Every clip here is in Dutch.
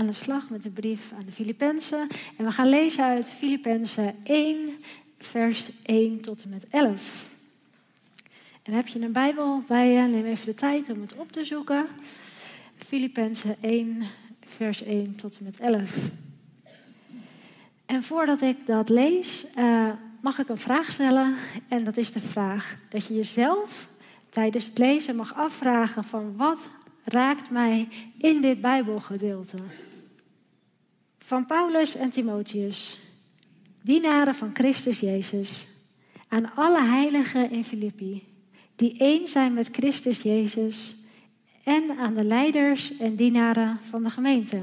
aan de slag met de brief aan de Filippenzen. En we gaan lezen uit Filippenzen 1, vers 1 tot en met 11. En heb je een Bijbel bij je, neem even de tijd om het op te zoeken. Filippenzen 1, vers 1 tot en met 11. En voordat ik dat lees, eh, mag ik een vraag stellen. En dat is de vraag dat je jezelf tijdens het lezen mag afvragen van wat raakt mij in dit Bijbelgedeelte. Van Paulus en Timotheus, dienaren van Christus Jezus, aan alle heiligen in Filippi, die één zijn met Christus Jezus, en aan de leiders en dienaren van de gemeente.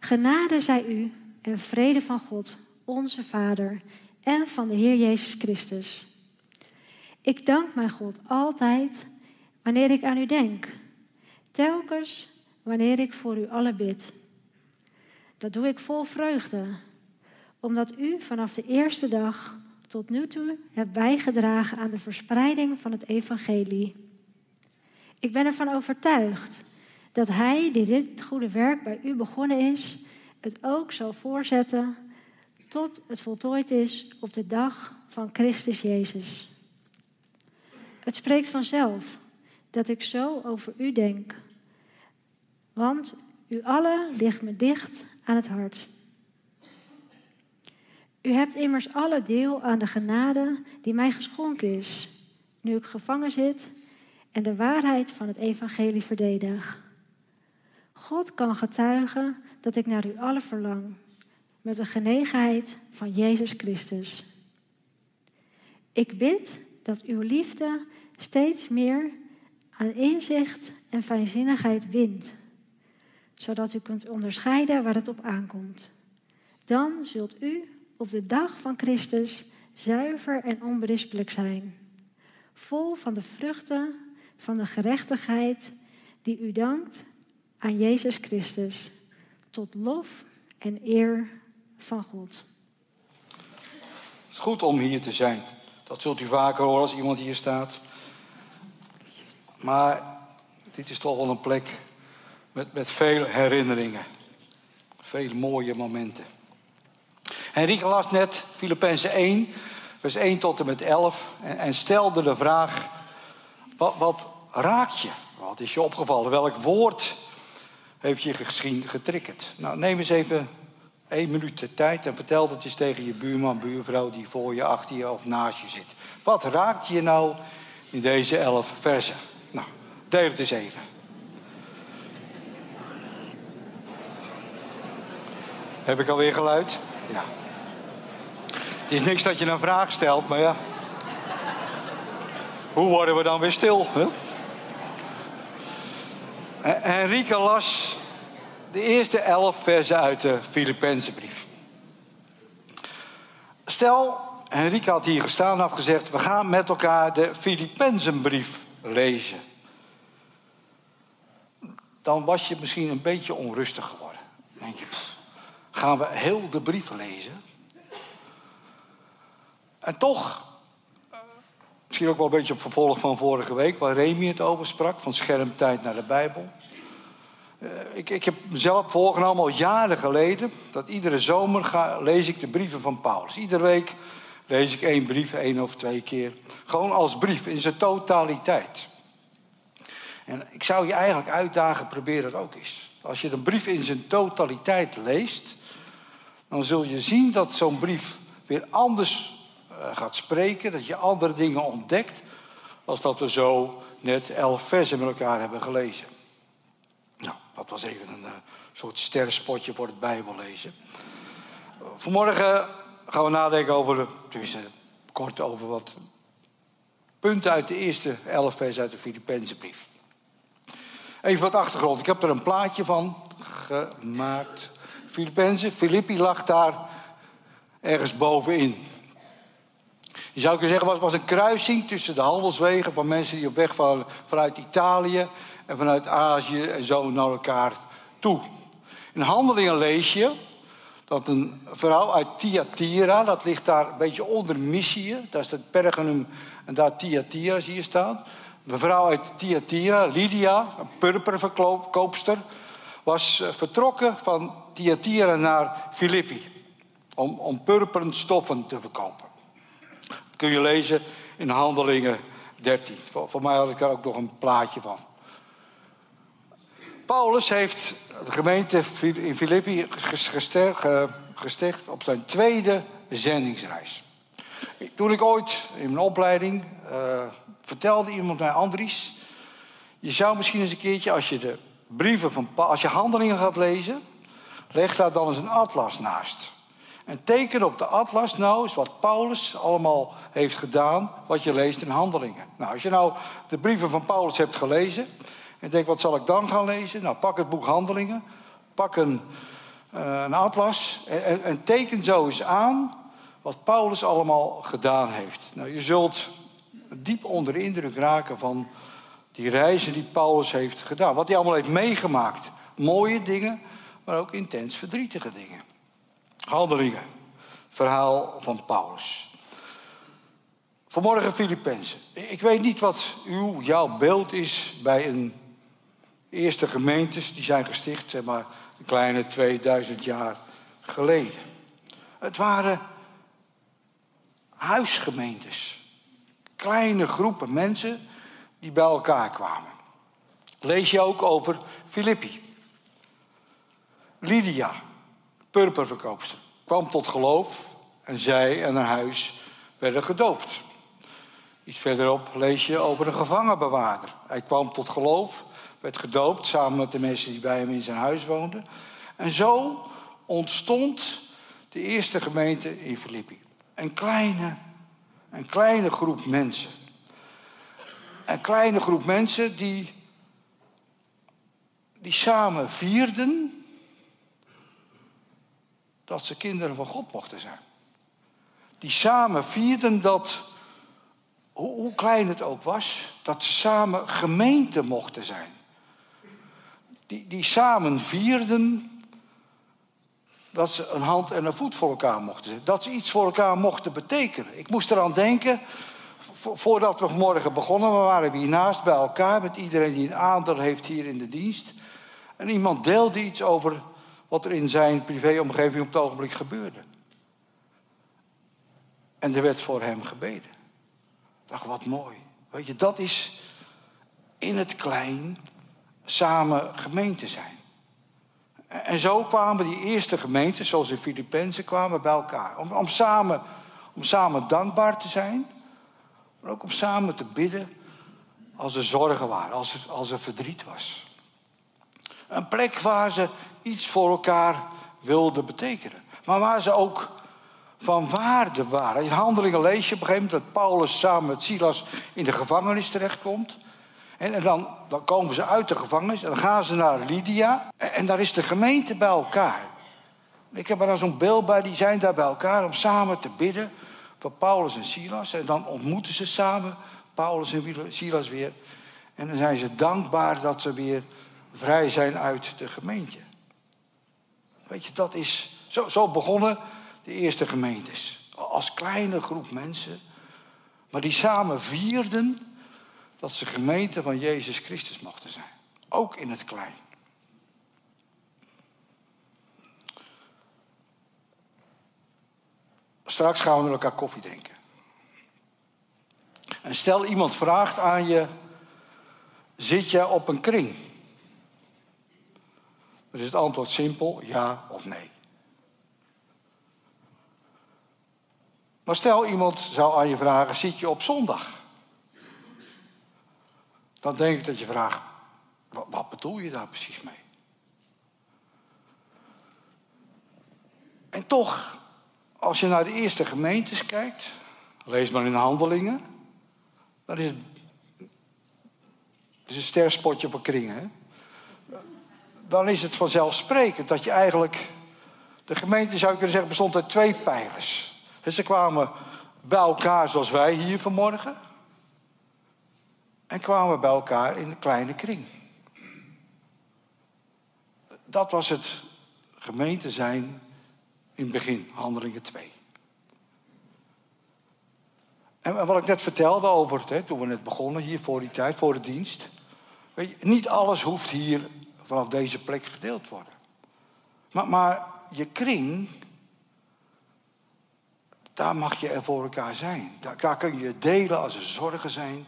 Genade zij u en vrede van God, onze Vader, en van de Heer Jezus Christus. Ik dank mijn God altijd wanneer ik aan u denk, telkens wanneer ik voor u allen bid. Dat doe ik vol vreugde, omdat u vanaf de eerste dag tot nu toe hebt bijgedragen aan de verspreiding van het evangelie. Ik ben ervan overtuigd dat Hij die dit goede werk bij u begonnen is, het ook zal voorzetten tot het voltooid is op de dag van Christus Jezus. Het spreekt vanzelf dat ik zo over u denk, want u allen ligt me dicht aan het hart. U hebt immers alle deel aan de genade die mij geschonken is, nu ik gevangen zit en de waarheid van het evangelie verdedig. God kan getuigen dat ik naar u allen verlang, met de genegenheid van Jezus Christus. Ik bid dat uw liefde steeds meer aan inzicht en fijnzinnigheid wint, zodat u kunt onderscheiden waar het op aankomt. Dan zult u op de dag van Christus zuiver en onberispelijk zijn, vol van de vruchten van de gerechtigheid die u dankt aan Jezus Christus, tot lof en eer van God. Het is goed om hier te zijn. Dat zult u vaker horen als iemand hier staat. Maar dit is toch wel een plek met, met veel herinneringen. Veel mooie momenten. Henrike las net Filippenzen 1, vers 1 tot en met 11. En, stelde de vraag, wat, wat raakt je? Wat is je opgevallen? Welk woord heeft je gezien getriggerd? Nou, neem eens even één minuut de tijd en vertel het eens tegen je buurman, buurvrouw die voor je, achter je of naast je zit. Wat raakt je nou in deze elf versen? Deel het eens even. Heb ik alweer geluid? Ja. Het is niks dat je een vraag stelt, maar ja. Hoe worden we dan weer stil? Hè? Henrike las de eerste elf versen uit de Filippenzenbrief. Stel, Henrike had hier gestaan en had gezegd... we gaan met elkaar de Filippenzenbrief lezen. Dan was je misschien een beetje onrustig geworden. Dan denk je, gaan we heel de brief lezen? En toch, misschien ook wel een beetje op vervolg van vorige week... waar Remy het over sprak, van schermtijd naar de Bijbel... Ik, ik, heb mezelf voorgenomen al jaren geleden dat iedere zomer ga, lees ik de brieven van Paulus. Iedere week lees ik één brief, één of twee keer. Gewoon als brief in zijn totaliteit. En ik zou je eigenlijk uitdagen, probeer dat ook eens. Als je een brief in zijn totaliteit leest, dan zul je zien dat zo'n brief weer anders gaat spreken, dat je andere dingen ontdekt, als dat we zo net elf versen met elkaar hebben gelezen. Nou, dat was even een uh, soort sterrenspotje voor het Bijbellezen. Vanmorgen gaan we nadenken over, dus kort over wat punten uit de eerste elf vers uit de Filippenzenbrief. Even wat achtergrond. Ik heb er een plaatje van gemaakt. Filippenzen, Filippi lag daar ergens bovenin. Je zou kunnen zeggen, het was een kruising tussen de handelswegen van mensen die op weg waren vanuit Italië en vanuit Azië en zo naar elkaar toe. In handelingen lees je dat een vrouw uit Thyatira, dat ligt daar een beetje onder Mysië, daar is het Pergamum en daar Thyatira zie je staan. Een vrouw uit Thyatira, Lydia, een purperverkoopster, was eh, vertrokken van Thyatira naar Filippi om, om purperen stoffen te verkopen. Dat kun je lezen in Handelingen 13. Voor, voor mij had ik daar ook nog een plaatje van. Paulus heeft de gemeente in Filippi gesticht op zijn tweede zendingsreis. Toen ik ooit in mijn opleiding uh, vertelde iemand mij, Andries, je zou misschien eens een keertje, als je de brieven van als je handelingen gaat lezen, leg daar dan eens een atlas naast. En teken op de atlas nou eens wat Paulus allemaal heeft gedaan, wat je leest in handelingen. Nou, als je nou de brieven van Paulus hebt gelezen en denkt, wat zal ik dan gaan lezen? Nou, pak het boek Handelingen, pak een, uh, een atlas en, en teken zo eens aan wat Paulus allemaal gedaan heeft. Nou, je zult diep onder de indruk raken van die reizen die Paulus heeft gedaan. Wat hij allemaal heeft meegemaakt. Mooie dingen, maar ook intens verdrietige dingen. Handelingen. Verhaal van Paulus. Vanmorgen Filippenzen. Ik weet niet wat uw, jouw beeld is bij een eerste gemeentes die zijn gesticht, zeg maar, een kleine 2000 jaar geleden. Het waren huisgemeentes. Kleine groepen mensen die bij elkaar kwamen. Lees je ook over Filippi. Lydia, purperverkoopster, kwam tot geloof en zij en haar huis werden gedoopt. Iets verderop lees je over een gevangenbewaarder. Hij kwam tot geloof, werd gedoopt samen met de mensen die bij hem in zijn huis woonden. En zo ontstond de eerste gemeente in Filippi. Een kleine, een kleine groep mensen. Een kleine groep mensen die, die samen vierden dat ze kinderen van God mochten zijn. Die samen vierden dat, hoe, klein het ook was, dat ze samen gemeente mochten zijn. Die, die samen vierden dat ze een hand en een voet voor elkaar mochten zetten. Dat ze iets voor elkaar mochten betekenen. Ik moest eraan denken, voordat we vanmorgen begonnen, we waren hier naast bij elkaar met iedereen die een aandeel heeft hier in de dienst. En iemand deelde iets over wat er in zijn privéomgeving op het ogenblik gebeurde. En er werd voor hem gebeden. Ik dacht, wat mooi. Weet je, dat is in het klein samen gemeente zijn. En zo kwamen die eerste gemeenten, zoals in Filippenzen, kwamen bij elkaar. Om, om, samen, om samen dankbaar te zijn, maar ook om samen te bidden als er zorgen waren, als er, als er verdriet was. Een plek waar ze iets voor elkaar wilden betekenen. Maar waar ze ook van waarde waren. In handelingen lees je op een gegeven moment dat Paulus samen met Silas in de gevangenis terechtkomt. En, dan, dan komen ze uit de gevangenis en dan gaan ze naar Lydia. En, en daar is de gemeente bij elkaar. Ik heb er dan zo'n beeld bij, die zijn daar bij elkaar om samen te bidden voor Paulus en Silas. En dan ontmoeten ze samen Paulus en Silas weer. En dan zijn ze dankbaar dat ze weer vrij zijn uit de gemeente. Weet je, dat is zo, zo begonnen de eerste gemeentes. Als kleine groep mensen, maar die samen vierden dat ze gemeente van Jezus Christus mochten zijn. Ook in het klein. Straks gaan we met elkaar koffie drinken. En stel iemand vraagt aan je: zit je op een kring? Dan is het antwoord simpel: ja of nee. Maar stel iemand zou aan je vragen: zit je op zondag? Dan denk ik dat je vraagt: wat, bedoel je daar precies mee? En toch, als je naar de eerste gemeentes kijkt, lees maar in handelingen, dan is het, het is een sterspotje voor kringen. Hè? dan is het vanzelfsprekend dat je eigenlijk. De gemeente zou je kunnen zeggen bestond uit twee pijlers. Dus ze kwamen bij elkaar zoals wij hier vanmorgen. En kwamen bij elkaar in een kleine kring. Dat was het gemeente zijn in het begin, handelingen 2. En wat ik net vertelde over het, hè, toen we net begonnen hier voor die tijd, voor de dienst. Weet je, niet alles hoeft hier vanaf deze plek gedeeld worden. Maar, maar je kring, daar mag je er voor elkaar zijn. Daar, daar kun je delen als er zorgen zijn.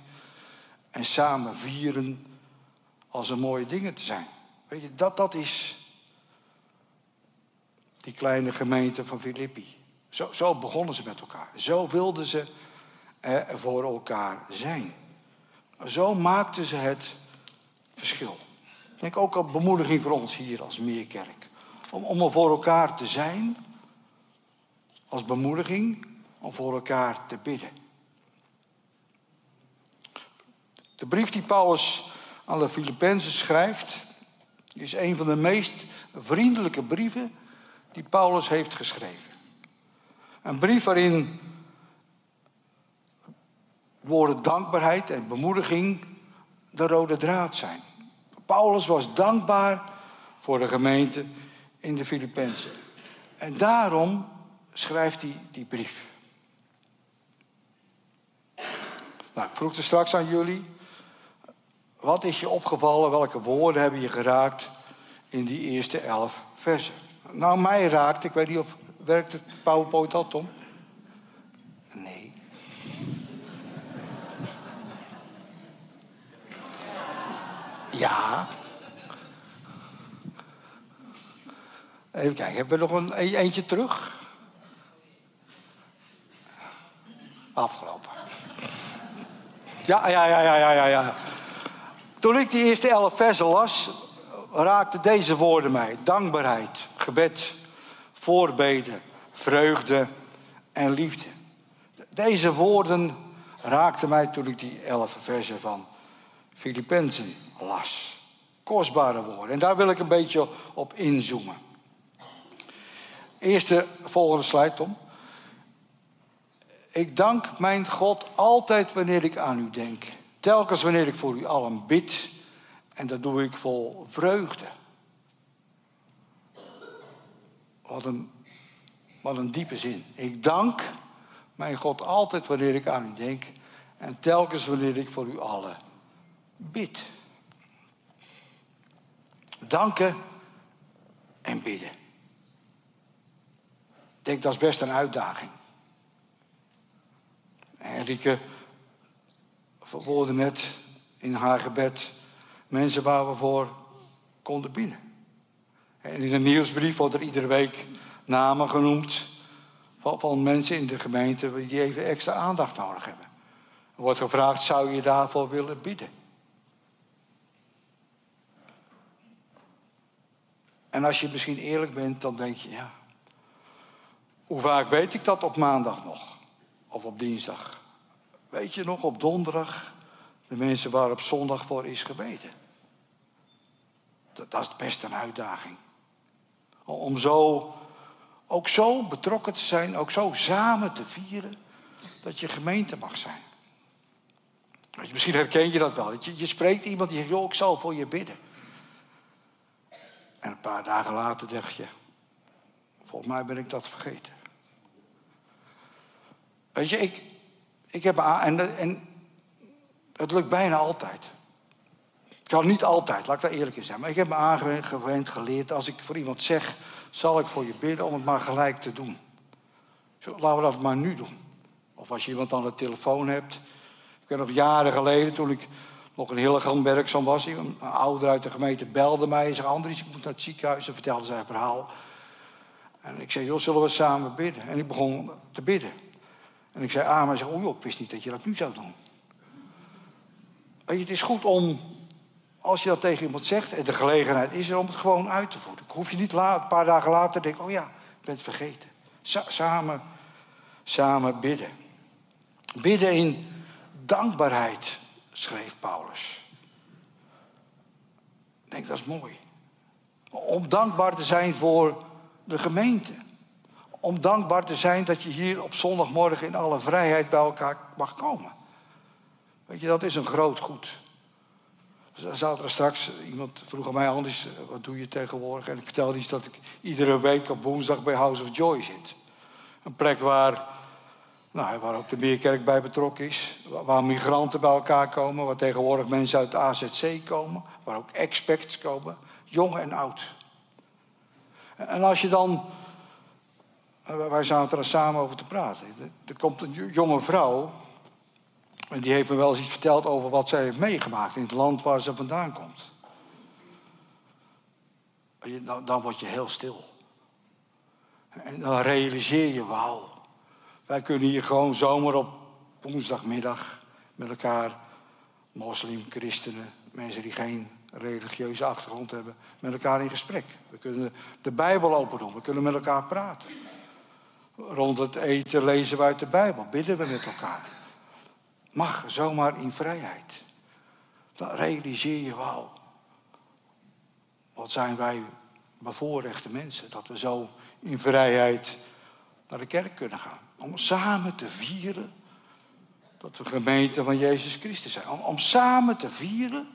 En samen vieren als er mooie dingen te zijn. Weet je, dat, dat is die kleine gemeente van Filippi. Zo, zo begonnen ze met elkaar. Zo wilden ze voor elkaar zijn. Zo maakten ze het verschil. Ik denk ook een bemoediging voor ons hier als Meerkerk. Om, om er voor elkaar te zijn, als bemoediging, om voor elkaar te bidden. De brief die Paulus aan de Filippenzen schrijft, is een van de meest vriendelijke brieven die Paulus heeft geschreven. Een brief waarin woorden dankbaarheid en bemoediging de rode draad zijn. Paulus was dankbaar voor de gemeente in de Filippenzen. En daarom schrijft hij die brief. Nou, ik vroeg er straks aan jullie. Wat is je opgevallen? Welke woorden hebben je geraakt in die eerste elf versen? Nou, mij raakt, ik weet niet of werkt het PowerPoint al, Tom? Nee. Ja. Even kijken, hebben we nog een eentje terug? Afgelopen. Ja, ja, ja, ja, ja, ja. Toen ik die eerste elf versen las, raakten deze woorden mij. Dankbaarheid, gebed, voorbeden, vreugde en liefde. Deze woorden raakten mij toen ik die elf versen van Filippenzen las. Kostbare woorden. En daar wil ik een beetje op inzoomen. Eerste, volgende slide, Tom. Ik dank mijn God altijd wanneer ik aan u denk. Telkens wanneer ik voor u allen bid. En dat doe ik vol vreugde. Wat een, wat een diepe zin. Ik dank mijn God altijd wanneer ik aan u denk. En telkens wanneer ik voor u allen bid. Danken en bidden. Ik denk dat is best een uitdaging. Enrique verwoordde net in haar gebed mensen waar we voor konden binnen. En in de nieuwsbrief wordt er iedere week namen genoemd van, van mensen in de gemeente die even extra aandacht nodig hebben. Er wordt gevraagd, zou je daarvoor willen bidden? En als je misschien eerlijk bent, dan denk je, ja, hoe vaak weet ik dat op maandag nog? Of op dinsdag? Weet je nog, op donderdag, de mensen waar op zondag voor is gebeden? Dat, dat is best een uitdaging. Om zo, ook zo betrokken te zijn, ook zo samen te vieren, dat je gemeente mag zijn. Misschien herken je dat wel. Je, je spreekt iemand die zegt, joh, ik zal voor je bidden. En een paar dagen later zeg je, volgens mij ben ik dat vergeten. Weet je, ik, ik heb en, en het lukt bijna altijd. Ik kan niet altijd, laat ik daar eerlijk in zijn. Maar ik heb me aangewend, geleerd, als ik voor iemand zeg, zal ik voor je bidden om het maar gelijk te doen. Zo, laten we dat maar nu doen. Of als je iemand aan de telefoon hebt. Ik weet nog jaren geleden, toen ik nog een heel werkzaam was. Een ouder uit de gemeente belde mij en zei: Andries, ik moet naar het ziekenhuis. En vertelde zijn verhaal. En ik zei: Joh, zullen we samen bidden? En ik begon te bidden. En ik zei: Ah, maar Oh joh, ik wist niet dat je dat nu zou doen. Weet je, het is goed om, als je dat tegen iemand zegt, en de gelegenheid is er om het gewoon uit te voeren. Ik hoef je niet een paar dagen later te denken: Oh ja, ik ben het vergeten. samen, samen bidden. Bidden in dankbaarheid schreef Paulus. Ik denk, dat is mooi. om dankbaar te zijn voor de gemeente. Om dankbaar te zijn dat je hier op zondagmorgen in alle vrijheid bij elkaar mag komen. Weet je, dat is een groot goed. Zaterdag straks, iemand vroeg aan mij, Anders, wat doe je tegenwoordig? En ik vertelde iets dat ik iedere week op woensdag bij House of Joy zit. Een plek waar, nou, waar ook de Meerkerk bij betrokken is. Waar migranten bij elkaar komen, waar tegenwoordig mensen uit de AZC komen. Waar ook experts komen, jong en oud. En als je dan, wij zaten er samen over te praten. Er komt een jonge vrouw en die heeft me wel eens iets verteld over wat zij heeft meegemaakt in het land waar ze vandaan komt. Dan, dan word je heel stil. En dan realiseer je, wauw. Wij kunnen hier gewoon zomaar op woensdagmiddag met elkaar, moslim, christenen, mensen die geen religieuze achtergrond hebben, met elkaar in gesprek. We kunnen de Bijbel open doen, we kunnen met elkaar praten. Rond het eten lezen we uit de Bijbel, bidden we met elkaar mag zomaar in vrijheid. Dan realiseer je wel, wat zijn wij bevoorrechte mensen, dat we zo in vrijheid naar de kerk kunnen gaan. Om samen te vieren dat we gemeente van Jezus Christus zijn. Om, om samen te vieren.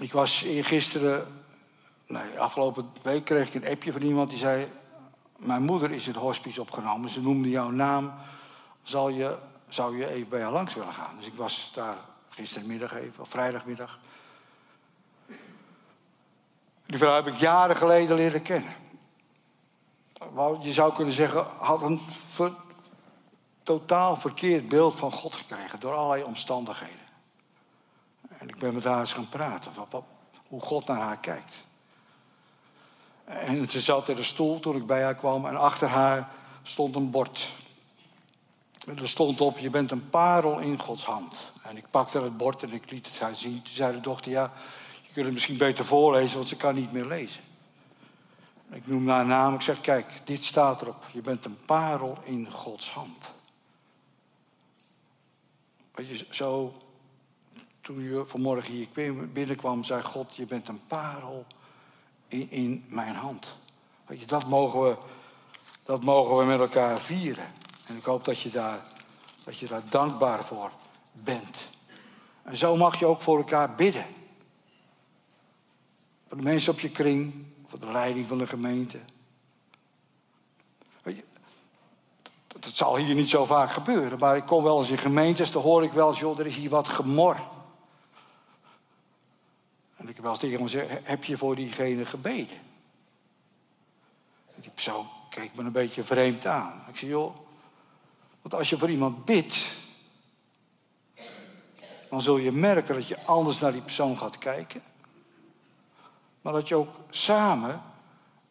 Ik was gisteren, nee, afgelopen week kreeg ik een appje van iemand die zei: mijn moeder is in het hospice opgenomen. Ze noemde jouw naam. Zal je, zou je even bij haar langs willen gaan? Dus ik was daar gistermiddag even, of vrijdagmiddag. Die vrouw heb ik jaren geleden leren kennen. Je zou kunnen zeggen, had een totaal verkeerd beeld van God gekregen door allerlei omstandigheden. En ik ben met haar eens gaan praten van hoe God naar haar kijkt. En ze zat in een stoel toen ik bij haar kwam en achter haar stond een bord. En er stond op, je bent een parel in Gods hand. En ik pakte het bord en ik liet het haar zien. Toen zei de dochter, ja, je kunt het misschien beter voorlezen, want ze kan niet meer lezen. Ik noemde haar naam, ik zeg, kijk, dit staat erop. Je bent een parel in Gods hand. Weet je, zo, toen je vanmorgen hier binnenkwam, zei God, je bent een parel in, mijn hand. Weet je, dat mogen, we, dat mogen we met elkaar vieren. En ik hoop dat je, daar, dat je daar dankbaar voor bent. En zo mag je ook voor elkaar bidden. Voor de mensen op je kring, voor de leiding van de gemeente. Weet je, dat zal hier niet zo vaak gebeuren, maar ik kom wel eens in gemeentes, dan hoor ik wel eens, joh, er is hier wat gemor. En ik heb wel eens tegen hem gezegd, heb je voor diegene gebeden? En die persoon keek me een beetje vreemd aan. Ik zei, joh, want als je voor iemand bidt, dan zul je merken dat je anders naar die persoon gaat kijken. Maar dat je ook samen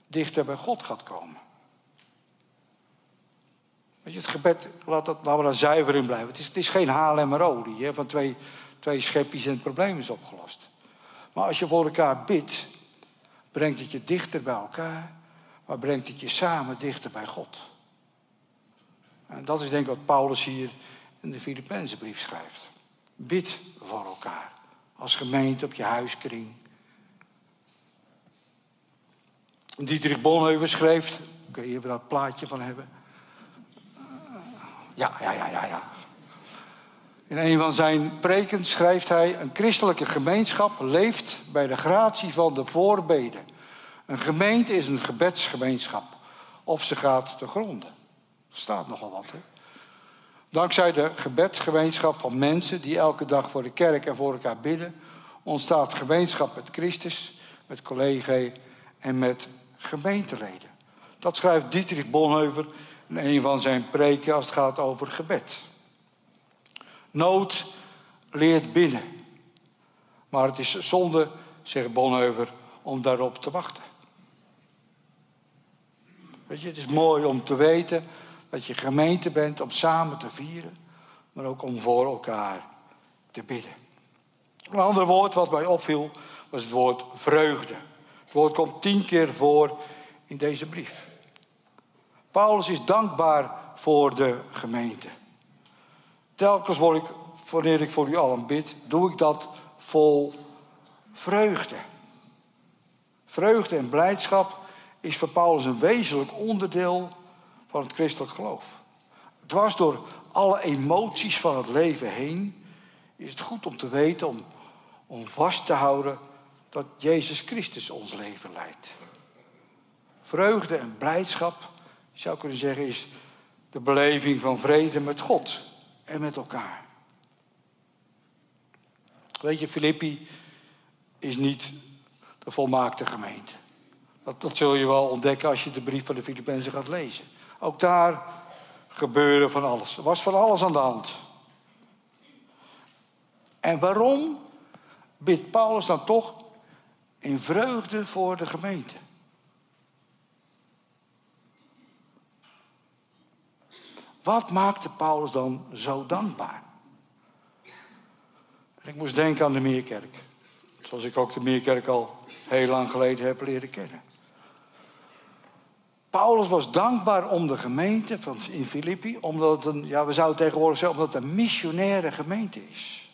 dichter bij God gaat komen. Weet je, het gebed, laat dat, laten we daar zuiver in blijven. Het is, het is geen haal en olie, hè, van twee, twee schepjes en het probleem is opgelost. Maar als je voor elkaar bidt, brengt het je dichter bij elkaar, maar brengt het je samen dichter bij God. En dat is denk ik wat Paulus hier in de Filipijnse brief schrijft. Bid voor elkaar, als gemeente op je huiskring. Dietrich Bonhoeffer schreef, kun je even dat plaatje van hebben? Ja, ja, ja, ja, ja. In een van zijn preken schrijft hij: Een christelijke gemeenschap leeft bij de gratie van de voorbeden. Een gemeente is een gebedsgemeenschap. Of ze gaat te gronden. Er staat nogal wat. Hè? Dankzij de gebedsgemeenschap van mensen die elke dag voor de kerk en voor elkaar bidden, ontstaat gemeenschap met Christus, met collega's en met gemeenteleden. Dat schrijft Dietrich Bonhoeffer in een van zijn preken als het gaat over gebed. Nood leert binnen. Maar het is zonde, zegt Bonhoeffer, om daarop te wachten. Weet je, het is mooi om te weten dat je gemeente bent om samen te vieren, maar ook om voor elkaar te bidden. Een ander woord wat mij opviel was het woord vreugde. Het woord komt tien keer voor in deze brief. Paulus is dankbaar voor de gemeente. Telkens word ik, wanneer ik voor u allen bid, doe ik dat vol vreugde. Vreugde en blijdschap is voor Paulus een wezenlijk onderdeel van het christelijk geloof. Dwars door alle emoties van het leven heen is het goed om te weten, om, om vast te houden dat Jezus Christus ons leven leidt. Vreugde en blijdschap, je zou kunnen zeggen, is de beleving van vrede met God en met elkaar. Weet je, Filippi is niet de volmaakte gemeente. Dat, zul je wel ontdekken als je de brief van de Filippenzen gaat lezen. Ook daar gebeurde van alles. Er was van alles aan de hand. En waarom bidt Paulus dan toch in vreugde voor de gemeente? Wat maakte Paulus dan zo dankbaar? ik moest denken aan de Meerkerk. Zoals ik ook de Meerkerk al heel lang geleden heb leren kennen. Paulus was dankbaar om de gemeente van in Filippi, omdat het een, ja, we zouden tegenwoordig zeggen, omdat het een missionaire gemeente is.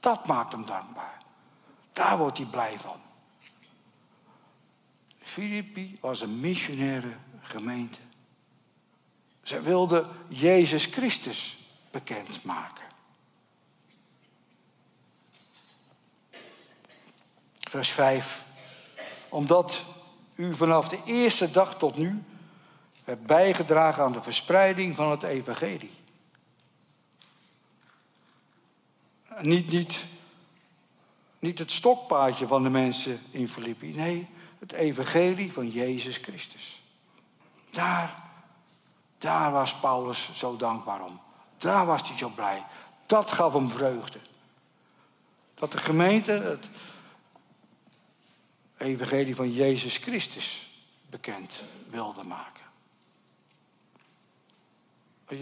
Dat maakt hem dankbaar. Daar wordt hij blij van. Filippi was een missionaire gemeente. Zij wilden Jezus Christus bekendmaken. Vers 5. Omdat u vanaf de eerste dag tot nu hebt bijgedragen aan de verspreiding van het evangelie. Niet, niet, niet het stokpaadje van de mensen in Filippi. Nee, het evangelie van Jezus Christus. Daar, daar was Paulus zo dankbaar om. Daar was hij zo blij. Dat gaf hem vreugde. Dat de gemeente het, evangelie van Jezus Christus bekend wilde maken.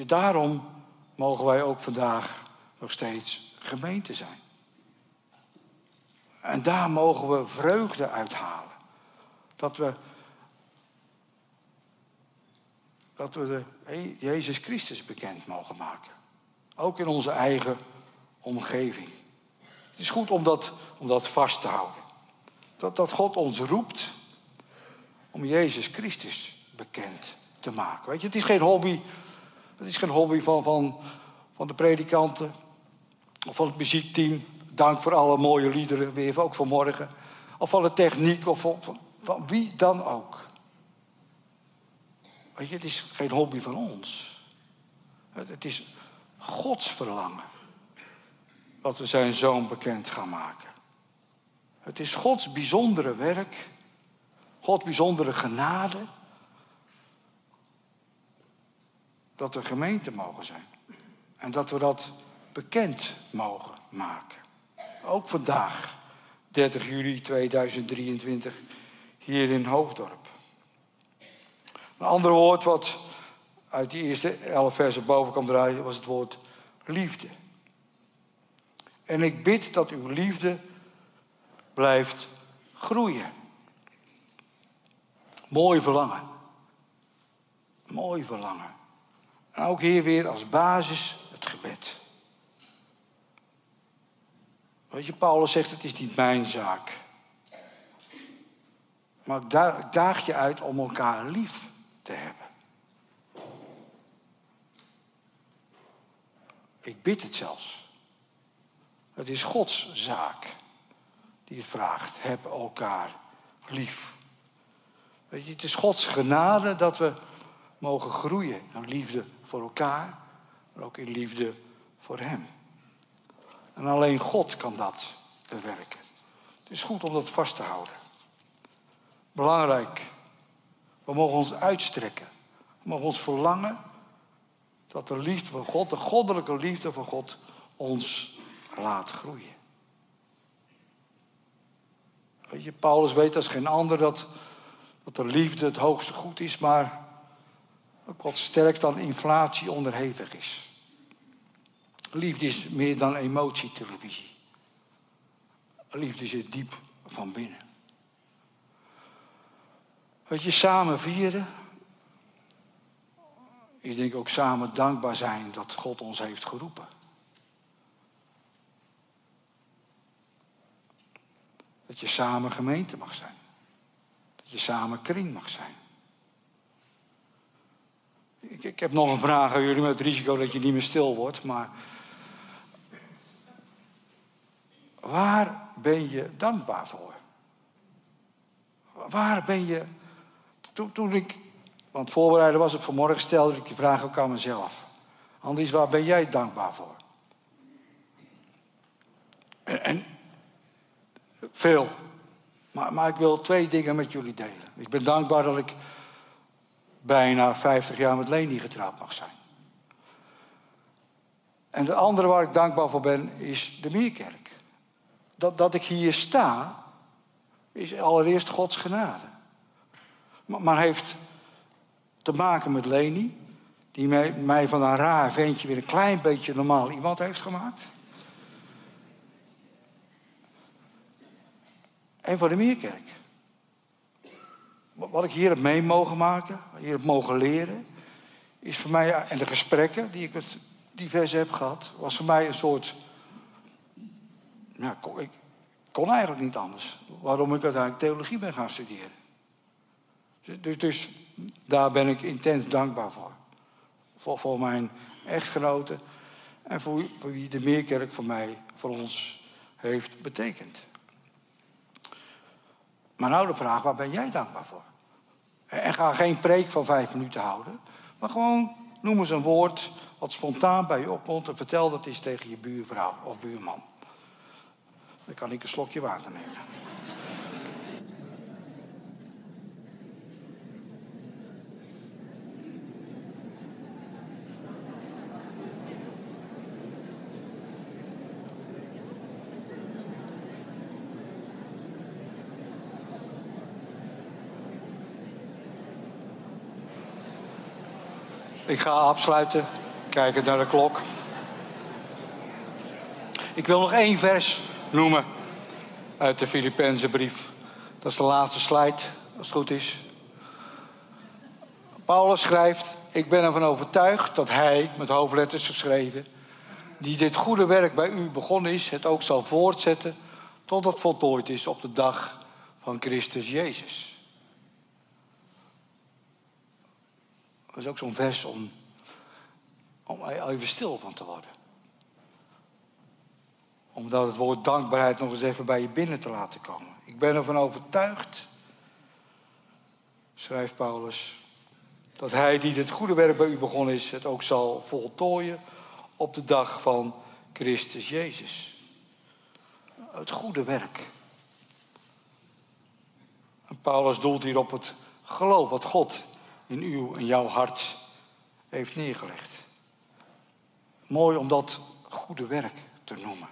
Daarom mogen wij ook vandaag nog steeds gemeente zijn. En daar mogen we vreugde uithalen. Dat we, dat we Jezus Christus bekend mogen maken. Ook in onze eigen omgeving. Het is goed om dat, om dat vast te houden. Dat, God ons roept om Jezus Christus bekend te maken. Weet je, het is geen hobby. Het is geen hobby van, van, van de predikanten of van het muziekteam. Dank voor alle mooie liederen, weer ook vanmorgen. Of van de techniek of van, van wie dan ook. Weet het is geen hobby van ons. Het is Gods verlangen dat we zijn zoon bekend gaan maken. Het is Gods bijzondere werk, Gods bijzondere genade, dat we gemeente mogen zijn. En dat we dat bekend mogen maken. Ook vandaag, 30 juli 2023, hier in Hoofddorp. Een ander woord wat uit die eerste elf versen boven kan draaien, was het woord liefde. En ik bid dat uw liefde blijft groeien. Mooi verlangen. Mooi verlangen. En ook hier weer als basis het gebed. Weet je, Paulus zegt: het is niet mijn zaak. Maar ik daag je uit om elkaar lief te hebben. Ik bid het zelfs. Het is Gods zaak die het vraagt. Heb elkaar lief. Weet je, het is Gods genade dat we mogen groeien in liefde voor elkaar, maar ook in liefde voor Hem. En alleen God kan dat bewerken. Het is goed om dat vast te houden. Belangrijk. We mogen ons uitstrekken. We mogen ons verlangen dat de liefde van God, de goddelijke liefde van God, ons laat groeien. Weet je, Paulus weet als geen ander dat, dat de liefde het hoogste goed is, maar ook wat sterk dan inflatie onderhevig is. Liefde is meer dan emotietelevisie. Liefde zit diep van binnen. Weet je, samen vieren is denk ik ook samen dankbaar zijn dat God ons heeft geroepen. Dat je samen gemeente mag zijn. Dat je samen kring mag zijn. Ik, ik heb nog een vraag aan jullie met het risico dat je niet meer stil wordt. Maar waar ben je dankbaar voor? Waar ben je. Toen, toen ik. Want voorbereiden was ik vanmorgen, stelde ik die vraag ook aan mezelf. Anders, waar ben jij dankbaar voor? En, en veel. Maar, maar ik wil twee dingen met jullie delen. Ik ben dankbaar dat ik bijna 50 jaar met Leni getrouwd mag zijn. En de andere waar ik dankbaar voor ben, is de Meerkerk. Dat, dat ik hier sta, is allereerst Gods genade. Maar, heeft te maken met Leni, die mij, mij van een raar ventje weer een klein beetje normaal iemand heeft gemaakt. En voor de Meerkerk. Wat ik hier heb mee mogen maken, hier heb mogen leren, is voor mij, en de gesprekken die ik met diverse heb gehad, was voor mij een soort. Ja, ik kon eigenlijk niet anders. Waarom ik uiteindelijk theologie ben gaan studeren. Dus, dus, dus daar ben ik intens dankbaar voor. Voor, voor mijn echtgenoten en voor, voor wie de Meerkerk voor mij, voor ons heeft betekend. Maar nou de vraag, waar ben jij dankbaar voor? En ga geen preek van vijf minuten houden. Maar gewoon noem eens een woord wat spontaan bij je opkomt en vertel dat eens tegen je buurvrouw of buurman. Dan kan ik een slokje water nemen. Ik ga afsluiten. Kijken naar de klok. Ik wil nog één vers noemen uit de Filipijnse brief. Dat is de laatste slide, als het goed is. Paulus schrijft: Ik ben ervan overtuigd dat hij, met hoofdletters geschreven, die dit goede werk bij u begonnen is, het ook zal voortzetten tot het voltooid is op de dag van Christus Jezus. Dat is ook zo'n vers om, om even stil van te worden. Omdat het woord dankbaarheid nog eens even bij je binnen te laten komen. Ik ben ervan overtuigd, schrijft Paulus, dat hij die dit goede werk bij u begonnen is, het ook zal voltooien op de dag van Christus Jezus. Het goede werk. Paulus doelt hier op het geloof wat God in uw en jouw hart heeft neergelegd. Mooi om dat goede werk te noemen.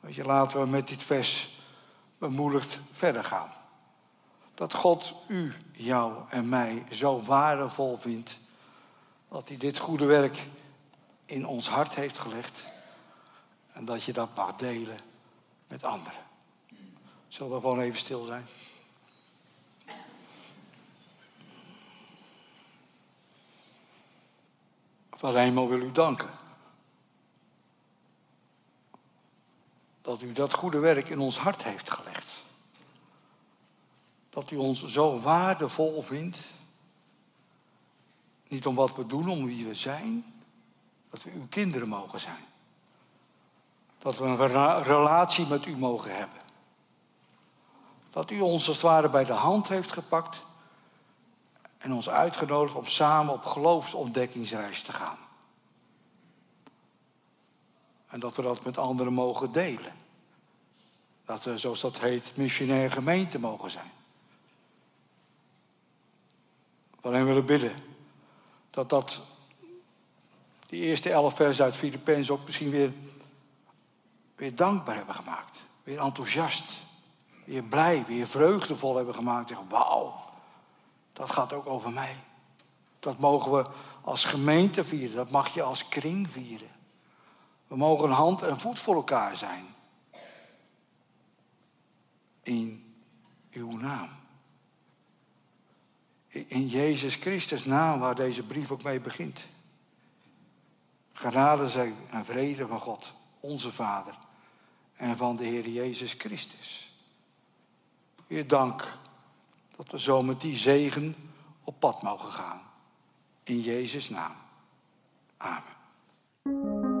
Weet je, laten we met dit vers bemoedigd verder gaan. Dat God u, jou en mij zo waardevol vindt dat hij dit goede werk in ons hart heeft gelegd en dat je dat mag delen met anderen. Zullen we gewoon even stil zijn? Vader Hemel wil u danken. Dat u dat goede werk in ons hart heeft gelegd. Dat u ons zo waardevol vindt. Niet om wat we doen, om wie we zijn. Dat we uw kinderen mogen zijn. Dat we een relatie met u mogen hebben. Dat u ons als het ware bij de hand heeft gepakt en ons uitgenodigd om samen op geloofsontdekkingsreis te gaan. En dat we dat met anderen mogen delen. Dat we, zoals dat heet, missionair gemeente mogen zijn. We willen bidden dat dat, die eerste elf vers uit Filippenzen ook misschien weer, weer dankbaar hebben gemaakt. Weer enthousiast, weer blij, weer vreugdevol hebben gemaakt. Zeggen, wauw, dat gaat ook over mij. Dat mogen we als gemeente vieren. Dat mag je als kring vieren. We mogen hand en voet voor elkaar zijn. In uw naam. In Jezus Christus naam waar deze brief ook mee begint. Genade zij en vrede van God, onze Vader. en van de Heer Jezus Christus. Heer, dank dat we zo met die zegen op pad mogen gaan. In Jezus' naam. Amen.